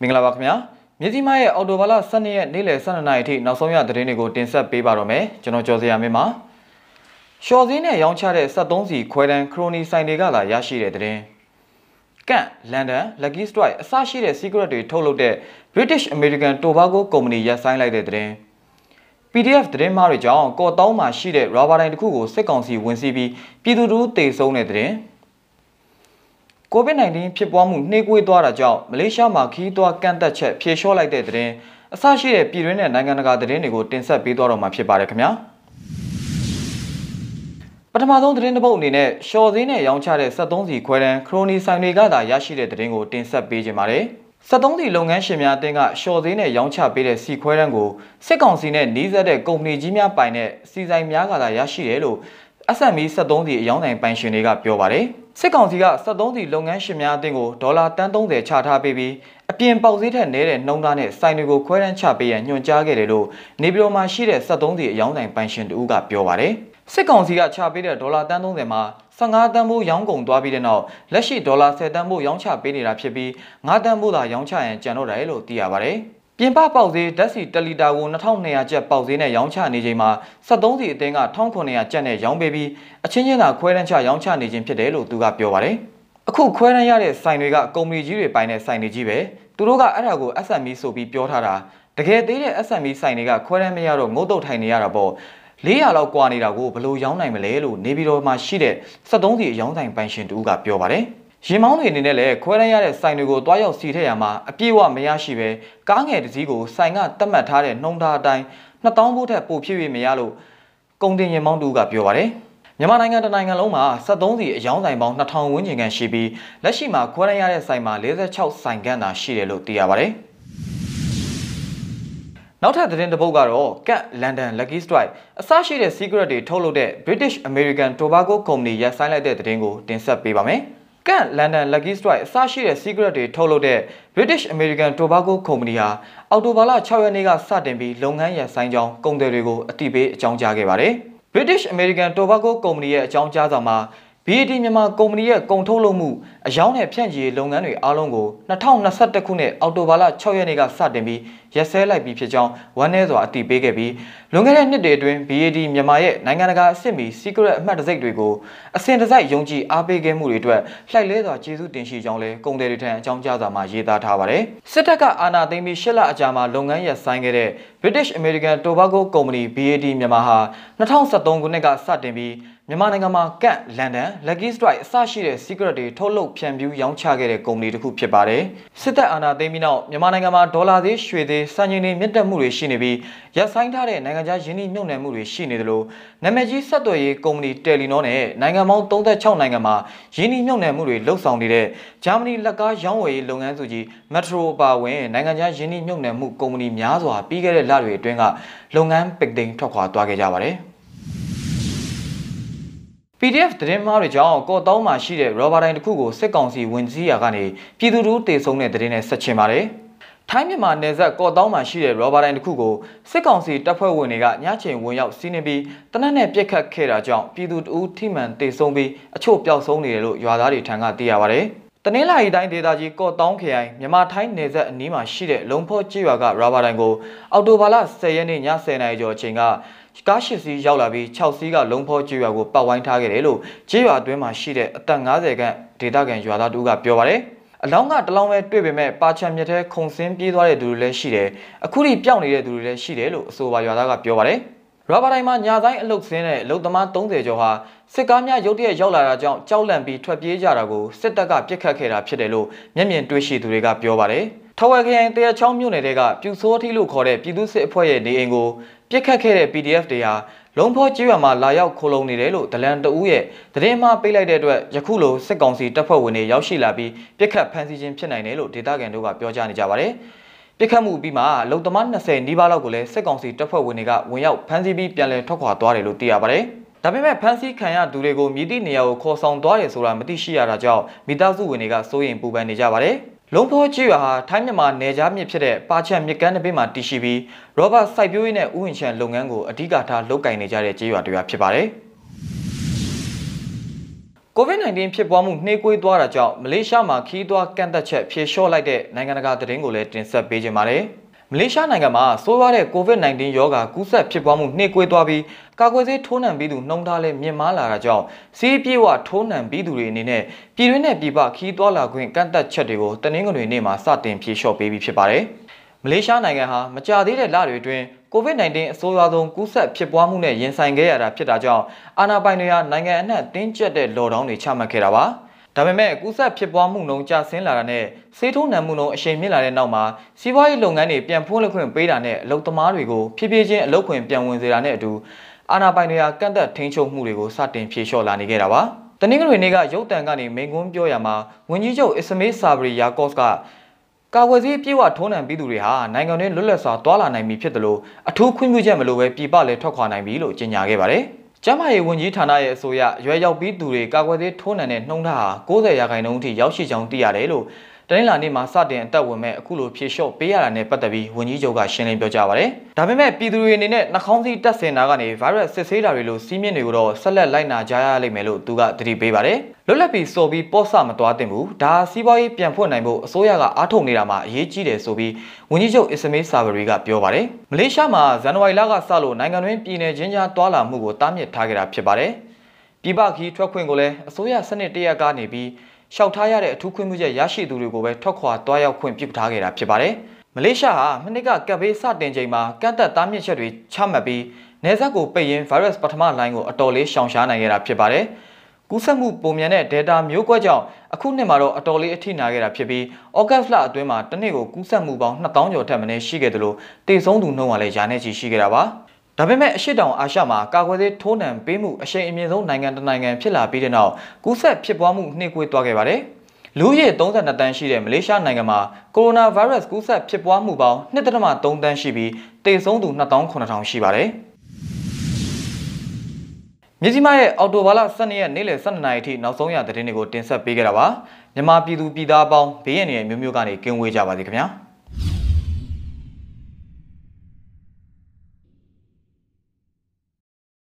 မင်္ဂလာပါခင်ဗျာမြစီမရဲ့အော်တိုဘာလ12ရက်နေ့လယ်12နာရီထိနောက်ဆုံးရသတင်းတွေကိုတင်ဆက်ပေးပါတော့မယ်ကျွန်တော်ကျော်စရာမင်းပါရှော်စင်းနဲ့ရောင်းချတဲ့73စီခွဲတန်းခရိုနီဆိုင်တွေကလာရရှိတဲ့သတင်းကန့်လန်ဒန် Lucky Strike အစရှိတဲ့ secret တွေထုတ်လုပ်တဲ့ British American Tobacco Company ရပ်ဆိုင်းလိုက်တဲ့သတင်း PDF သတင်းမှားတွေကြောင့်ကော်တောင်းမှာရှိတဲ့ rubber တိုင်းတစ်ခုကိုစစ်ကောင်စီဝင်စီးပြီးပြည်သူတို့တေဆုံးတဲ့သတင်း COVID-19 ဖြစ်ပွားမှုနှေးကွေးသွားတာကြောင့်မလေးရှားမှာခီးသွွားကန့်သက်ချက်ဖြေလျှော့လိုက်တဲ့သတင်းအစရှိတဲ့ပြည်တွင်းနဲ့နိုင်ငံတကာသတင်းတွေကိုတင်ဆက်ပေးသွားတော့မှာဖြစ်ပါတယ်ခင်ဗျာပထမဆုံးသတင်းတစ်ပုဒ်အနေနဲ့ရှော်စင်းနဲ့ရောင်းချတဲ့73စီခွဲတန်းခရိုနီဆိုင်တွေကသာရရှိတဲ့သတင်းကိုတင်ဆက်ပေးခြင်းပါတယ်73စီလုပ်ငန်းရှင်များအသင်းကရှော်စင်းနဲ့ရောင်းချပေးတဲ့စီခွဲတန်းကိုစစ်ကောင်စီနဲ့နှီးစပ်တဲ့ကုမ္ပဏီကြီးများပိုင်တဲ့စီဆိုင်များကသာရရှိတယ်လို့ SME 73စီအယောင်းဆိုင်ပိုင်ရှင်တွေကပြောပါတယ် စစ်ကောင်စီက73စီလုပ်ငန်းရှင်များအသင်းကိုဒေါ်လာတန်း30ချထားပေးပြီးအပြင်ပေါက်ဈေးထက်နည်းတဲ့နှုန်းသားနဲ့စိုင်တွေကိုခွဲတန်းချပေးရန်ညွှန်ကြားခဲ့တယ်လို့နေပြည်တော်မှာရှိတဲ့73စီအယောင်းဆိုင်ပိုင်ရှင်တူကပြောပါတယ်စစ်ကောင်စီကချပေးတဲ့ဒေါ်လာတန်း30မှာ15တန်းဖိုးရောင်းကုန်သွားပြီးတဲ့နောက်လက်ရှိဒေါ်လာ10တန်းဖိုးရောင်းချပေးနေတာဖြစ်ပြီး9တန်းဖိုးသာရောင်းချရန်ကြံတော့တယ်လို့သိရပါတယ် ပြင်ပပေါက်ဈေးဓာတ်ဆီ1လီတာကို2200ကျပ်ပေါက်ဈေးနဲ့ရောင်းချနေချိန်မှာ73စီအသင်းက1900ကျပ်နဲ့ရောင်းပေးပြီးအချင်းချင်းသာခွဲတန်းချရောင်းချနေခြင်းဖြစ်တယ်လို့သူကပြောပါတယ်။အခုခွဲတန်းရတဲ့ဆိုင်တွေကကုမ္ပဏီကြီးတွေပိုင်တဲ့ဆိုင်တွေကြီးပဲ။သူတို့ကအဲ့ဒါကို SME ဆိုပြီးပြောထားတာတကယ်သေးတဲ့ SME ဆိုင်တွေကခွဲတန်းမရတော့ငုတ်တုတ်ထိုင်နေရတာပေါ့။400လောက်ကွာနေတာကိုဘယ်လိုရောင်းနိုင်မလဲလို့နေပြည်တော်မှာရှိတဲ့73စီအယောင်းဆိုင်ပိုင်ရှင်တူကပြောပါတယ်။ ရင်မောင်းတွေအနေနဲ့လည်းခွဲရမ်းရတဲ့ဆိုင်တွေကိုတွားရောက်စီထည့်ရမှာအပြည့်အဝမရရှိပဲကားငယ်တစ်စီးကိုဆိုင်ကတတ်မှတ်ထားတဲ့နှုံသားအတိုင်း2000ဘို့ထက်ပိုဖြစ်၍မရလို့ကုန်တင်ရင်မောင်းတူကပြောပါတယ်မြန်မာနိုင်ငံတနိုင်ငံလုံးမှာ73စီအယောင်းဆိုင်ပေါင်း2000ဝန်းကျင်ခန့်ရှိပြီးလက်ရှိမှာခွဲရမ်းရတဲ့ဆိုင်မှာ46ဆိုင်ခန့်သာရှိတယ်လို့သိရပါတယ်နောက်ထပ်သတင်းတစ်ပုဒ်ကတော့ကတ်လန်ဒန် Lucky Strike အစရှိတဲ့ secret တွေထုတ်လုပ်တဲ့ British American Tobacco Company ရပ်ဆိုင်းလိုက်တဲ့သတင်းကိုတင်ဆက်ပေးပါမယ်။ ကန့်လန်ဒန် Lucky Strike အစရှိတဲ့ secret တွေထုတ်လုပ်တဲ့ British American Tobacco Company ဟာအော်တိုဘာလ6ရက်နေ့ကစတင်ပြီးလုပ်ငန်းရပ်ဆိုင်းကြောင်းကုန်သည်တွေကိုအတိပေးအကြောင်းကြားခဲ့ပါတယ်။ British American Tobacco Company ရဲ့အကြောင်းကြားစာမှာ BAT မြန်မာကုမ္ပဏီရဲ့ကုန်ထုတ်လုပ်မှုအယောင်းနဲ့ဖြန့်ချီရေးလုပ်ငန်းတွေအားလုံးကို2021ခုနှစ်အောက်တိုဘာလ6ရက်နေ့ကစတင်ပြီးရက်စဲလိုက်ပြီးဖြစ်ကြောင်းဝမ်းနည်းစွာအတည်ပြုခဲ့ပြီးလွန်ခဲ့တဲ့နှစ်တွေအတွင်း BAT မြန်မာရဲ့နိုင်ငံတကာအဆင့်မီ secret အမှတ်တံဆိပ်တွေကိုအစဉ်တစိုက်ယုံကြည်အားပေးခဲ့မှုတွေအတွက်လှိုက်လဲစွာကျေးဇူးတင်ရှိကြောင်းလည်းကုန်တယ်တွေထံအကြောင်းကြားစာမှာရေးသားထားပါတယ်စစ်တပ်ကအာဏာသိမ်းပြီးရှစ်လအကြာမှာလုပ်ငန်းရပ်ဆိုင်းခဲ့တဲ့ British American Tobacco Company BAT မြန်မာဟာ2013ခုနှစ်ကစတင်ပြီး မြန်မာနိုင်ငံမှာကန့်လန်ဒန် Lucky Strike အစရှိတဲ့ secret တွေထုတ်လုပ်ဖြန့်ဖြူးရောင်းချခဲ့တဲ့ကုမ္ပဏီတစ်ခုဖြစ်ပါတယ်စစ်တပ်အာဏာသိမ်းပြီးနောက်မြန်မာနိုင်ငံမှာဒေါ်လာသေးရွှေသေးစံချိန်တွေမြင့်တက်မှုတွေရှိနေပြီးရပ်ဆိုင်းထားတဲ့နိုင်ငံခြားယင်းနှိမ့်ညွှန်နယ်မှုတွေရှိနေသလိုနာမည်ကြီးဆက်သွယ်ရေးကုမ္ပဏီတယ်လီနောနဲ့နိုင်ငံပေါင်း36နိုင်ငံမှာယင်းနှိမ့်ညွှန်နယ်မှုတွေလှုပ်ဆောင်နေတဲ့ဂျာမနီလက်ကားရောင်းဝယ်ရေးလုပ်ငန်းစုကြီး Metro ပါဝင်နိုင်ငံခြားယင်းနှိမ့်ညွှန်နယ်မှုကုမ္ပဏီများစွာပြီးခဲ့တဲ့လတွေအတွင်းကလုပ်ငန်းပိတ်သိမ်းထွက်ခွာသွားခဲ့ကြပါတယ်။ PDF သတင်းမှားတွေကြောင့်ကော့တောင်းမှာရှိတဲ့ရောဘာတိုင်းတစ်ခုကိုစစ်ကောင်စီဝင်စည်းရာကနေပြည်သူတို့တေဆုံးတဲ့သတင်းနဲ့ဆက်ချင်ပါတယ်။ထိုင်းမြန်မာနယ်စပ်ကော့တောင်းမှာရှိတဲ့ရောဘာတိုင်းတစ်ခုကိုစစ်ကောင်စီတပ်ဖွဲ့ဝင်တွေကညချိန်ဝင်ရောက်စီးနင်းပြီးတနက်နဲ့ပြစ်ခတ်ခဲ့တာကြောင့်ပြည်သူတဦးထိမှန်တေဆုံးပြီးအချို့ပျောက်ဆုံးနေတယ်လို့ရွာသားတွေထံကသိရပါတယ်။တနင်္လာရီတိုင်းဒေသကြီးကော့တောင်းခရိုင်မြန်မာထိုင်းနယ်စပ်အနီးမှာရှိတဲ့လုံဖော့ကျေးရွာကရာဘာတိုင်းကိုအော်တိုဘာလ10ရက်နေ့ည10:00နာရီကျော်အချိန်က ကားရှစ်စီးရောက်လာပြီး6စီးကလုံဖောကျွေးရွာကိုပတ်ဝိုင်းထားခဲ့တယ်လို့ကျေးရွာအတွင်းမှာရှိတဲ့အသက်50ခန့်ဒေသခံရွာသားတူကပြောပါတယ်အလောင်းကတလောင်းပဲတွေ့ပေမဲ့ပါချံမြက်ထဲခုံစင်းပြေးသွားတဲ့သူတွေလည်းရှိတယ်အခုထိပျောက်နေတဲ့သူတွေလည်းရှိတယ်လို့အဆိုပါရွာသားကပြောပါတယ်ရဘာတိုင်းမှာညာဆိုင်အလုတ်စင်းတဲ့အလုတ်သမား30ကျော်ဟာစစ်ကားများရုတ်တရက်ရောက်လာတာကြောင့်ကြောက်လန့်ပြီးထွက်ပြေးကြတာကိုစစ်တပ်ကပြစ်ခတ်ခဲ့တာဖြစ်တယ်လို့မျက်မြင်တွေ့ရှိသူတွေကပြောပါတယ်။ထဝယ်ခရိုင်တရချောင်းမြို့နယ်ကပြူစောထီလို့ခေါ်တဲ့ပြည်သူ့စစ်အဖွဲ့ရဲ့နေအိမ်ကို ပြစ်ခတ်ခဲ့တဲ့ PDF တွေဟာလုံဖောကျွော်မှာလာရောက်ခိုလုံနေတယ်လို့ဒလန်တဦးရဲ့သတင်းမှာပေးလိုက်တဲ့အတွက်ယခုလိုစစ်ကောင်စီတပ်ဖွဲ့ဝင်တွေရောက်ရှိလာပြီးပြစ်ခတ်ဖမ်းဆီးခြင်းဖြစ်နိုင်တယ်လို့ဒေသခံတို့ကပြောကြားနေကြပါတယ်။ပြစ်ခတ်မှုပြီးမှလုံသမား20နီးပါးလောက်ကိုလည်းစစ်ကောင်စီတပ်ဖွဲ့ဝင်တွေကဝင်ရောက်ဖမ်းဆီးပြီးပြန်လည်ထွက်ခွာသွားတယ်လို့သိရပါတယ်။ဒါပေမဲ့ဖမ်းဆီးခံရသူတွေကိုမြည်သည့်နေရာကိုခေါ်ဆောင်သွားတယ်ဆိုတာမသိရှိရတာကြောင့်မိသားစုဝင်တွေကစိုးရိမ်ပူပန်နေကြပါတယ်။ လုံးဖောကြီးရွာဟာထိုင်းမြန်မာနယ်ခြားမြစ်ဖြစ်တဲ့ပါချံမြစ်ကမ်းတစ်ပင်မှာတည်ရှိပြီးရောဘတ်စိုက်ပျိုးရေးနဲ့ဥယျာဉ်ခြံလုပ်ငန်းကိုအဓိကထားလုပ်ကိုင်နေကြတဲ့ကြေးရွာတွေဖြစ်ပါတယ်။ COVID-19 ဖြစ်ပွားမှုနှေးကွေးသွားတာကြောင့်မလေးရှားမှာခီးသွွားကန့်သက်ချက်ဖြေလျှော့လိုက်တဲ့နိုင်ငံတကာသတင်းကိုလည်းတင်ဆက်ပေးကြပါမယ်။မလေးရှားနိုင်ငံမှာဆိုးရွားတဲ့ COVID-19 ရောဂါကူးစက်ဖြစ်ပွားမှုနှေးကွေးသွားပြီး ကာကွယ်ဆေးထိုးနှံပြီးသူနှုံထားလဲမြင့်မားလာတာကြောင့်စီးပြေးဝထိုးနှံပြီးသူတွေအနေနဲ့ပြည်တွင်းနဲ့ပြည်ပခီးသွွားလာခွင့်ကန့်သက်ချက်တွေကိုတနင်္ဂနွေနေ့မှာစတင်ဖြေလျှော့ပေးပြီးဖြစ်ပါတယ်။မလေးရှားနိုင်ငံဟာမကြာသေးတဲ့လတွေအတွင်း COVID-19 အဆိုးရွားဆုံးကူးစက်ဖြစ်ပွားမှုနဲ့ရင်ဆိုင်ခဲ့ရတာဖြစ်တာကြောင့်အာဏာပိုင်တွေဟာနိုင်ငံအနှံ့တင်းကျပ်တဲ့လော်ဒေါင်းတွေချမှတ်ခဲ့တာပါ။ဒါပေမဲ့ကူးစက်ဖြစ်ပွားမှုနှုန်းကျဆင်းလာတာနဲ့ဆေးထိုးနှံမှုနှုန်းအရှိန်မြင့်လာတဲ့နောက်မှာစီးပွားရေးလုပ်ငန်းတွေပြန်ဖွင့်လှစ်ခွင့်ပေးတာနဲ့အလုပ်သမားတွေကိုဖြည်းဖြည်းချင်းအလုပ်ခွင်ပြန်ဝင်စေတာနဲ့အတူ အာဏာပိုင်တွေကကန့်သက်ထိန်းချုပ်မှုတွေကိုစတင်ဖြေလျှော့လာနေခဲ့တာပါ။တနင်္ဂနွေနေ့ကရုတ်တံကနေမိန်ကွန်းပြောရမှာဝန်ကြီးချုပ်အစ္စမေးဆာဘရီယာကော့စ်ကကာကွယ်ဆေးပြေဝထုံးနှံပြီးသူတွေဟာနိုင်ငံတွင်းလွတ်လပ်စွာတွာလာနိုင်ပြီဖြစ်တယ်လို့အထူးခွင့်ပြုချက်မလိုပဲပြည်ပလည်းထွက်ခွာနိုင်ပြီလို့ကြေညာခဲ့ပါတယ်။ကျန်းမာရေးဝန်ကြီးဌာနရဲ့အဆိုအရရွယ်ရောက်ပြီးသူတွေကာကွယ်ဆေးထိုးနှံတဲ့နှုန်းထားဟာ90ရာခိုင်နှုန်းအထိရောက်ရှိကြောင်းသိရတယ်လို့ တနင်္လာနေ့မှာစတင်အသက်ဝင်မဲ့အခုလိုဖြေလျှော့ပေးရတာနဲ့ပတ်သက်ပြီးဝန်ကြီးချုပ်ကရှင်းလင်းပြောကြားပါတယ်။ဒါပေမဲ့ပြည်သူတွေအနေနဲ့နှာခေါင်းစည်းတက်ဆင်တာကနေဗိုင်းရပ်စစ်ဆေးတာတွေလိုစီးမြင့်တွေကိုတော့ဆက်လက်လိုက်နာကြရလိမ့်မယ်လို့သူကသတိပေးပါတယ်။လွတ်လပ်ပြီးစော်ပြီးပေါ့ဆမသွားသင့်ဘူး။ဒါစီးပွားရေးပြန်ဖွင့်နိုင်ဖို့အစိုးရကအားထုတ်နေတာမှာအရေးကြီးတယ်ဆိုပြီးဝန်ကြီးချုပ်အစ္စမေးဆာဘရီကပြောပါတယ်။မလေးရှားမှာဇန်နဝါရီလကစလို့နိုင်ငံတွင်းပြည်내ချင်းကြားတွာလာမှုကိုတားမြစ်ထားခဲ့တာဖြစ်ပါတယ်။ပြည်ပခီးထွက်ခွင့်ကိုလည်းအစိုးရစနစ်တရက်ကနေပြီး လျှောက်ထားရတဲ့အထူးခွင့်ပြုချက်ရရှိသူတွေကိုပဲထွက်ခွာသွားရောက်ခွင့်ပြုထားခဲ့တာဖြစ်ပါတယ်။မလေးရှားဟာမနှစ်ကကပ်ဘေးစတင်ချိန်မှာကန့်သက်တားမြစ်ချက်တွေချမှတ်ပြီးနေဆက်ကိုပိတ်ရင်း virus ပထမလိုင်းကိုအတော်လေးရှောင်ရှားနိုင်ခဲ့တာဖြစ်ပါတယ်။ကူးစက်မှုပုံမြန်တဲ့ data မျိုးကွက်ကြောင့်အခုနှစ်မှာတော့အတော်လေးအထိနာခဲ့တာဖြစ်ပြီး August လအတွင်းမှာတစ်နေ့ကိုကူးစက်မှုပေါင်း2000ကျော်ထက်မနည်းရှိခဲ့တယ်လို့တေဆုံးသူနှုန်းကလည်းယာနဲ့ချီရှိခဲ့တာပါ။ ဒါပေမဲ့အရှိတောင်အာရှမှာကာကွယ်ဆေးထိုးနှံပေးမှုအရှိန်အမြင့်ဆုံးနိုင်ငံတစ်နိုင်ငံဖြစ်လာပြီးတဲ့နောက်ကူးစက်ဖြစ်ပွားမှုနှိမ့်ကွေးသွားခဲ့ပါတယ်။လူဦးရေ32တန်းရှိတဲ့မလေးရှားနိုင်ငံမှာကိုရိုနာဗိုင်းရပ်စ်ကူးစက်ဖြစ်ပွားမှုပေါင်း1.3တန်းရှိပြီးသေဆုံးသူ2900ရှိပါတယ်။မြစီမရဲ့အော်တိုဘာလ12ရက်နေ့လယ်12နာရီထိနောက်ဆုံးရသတင်းတွေကိုတင်ဆက်ပေးခဲ့တာပါ။မြန်မာပြည်သူပြည်သားအပေါင်းဘေးရန်တွေမျိုးမျိုးကနေကင်းဝေးကြပါစေခင်ဗျာ။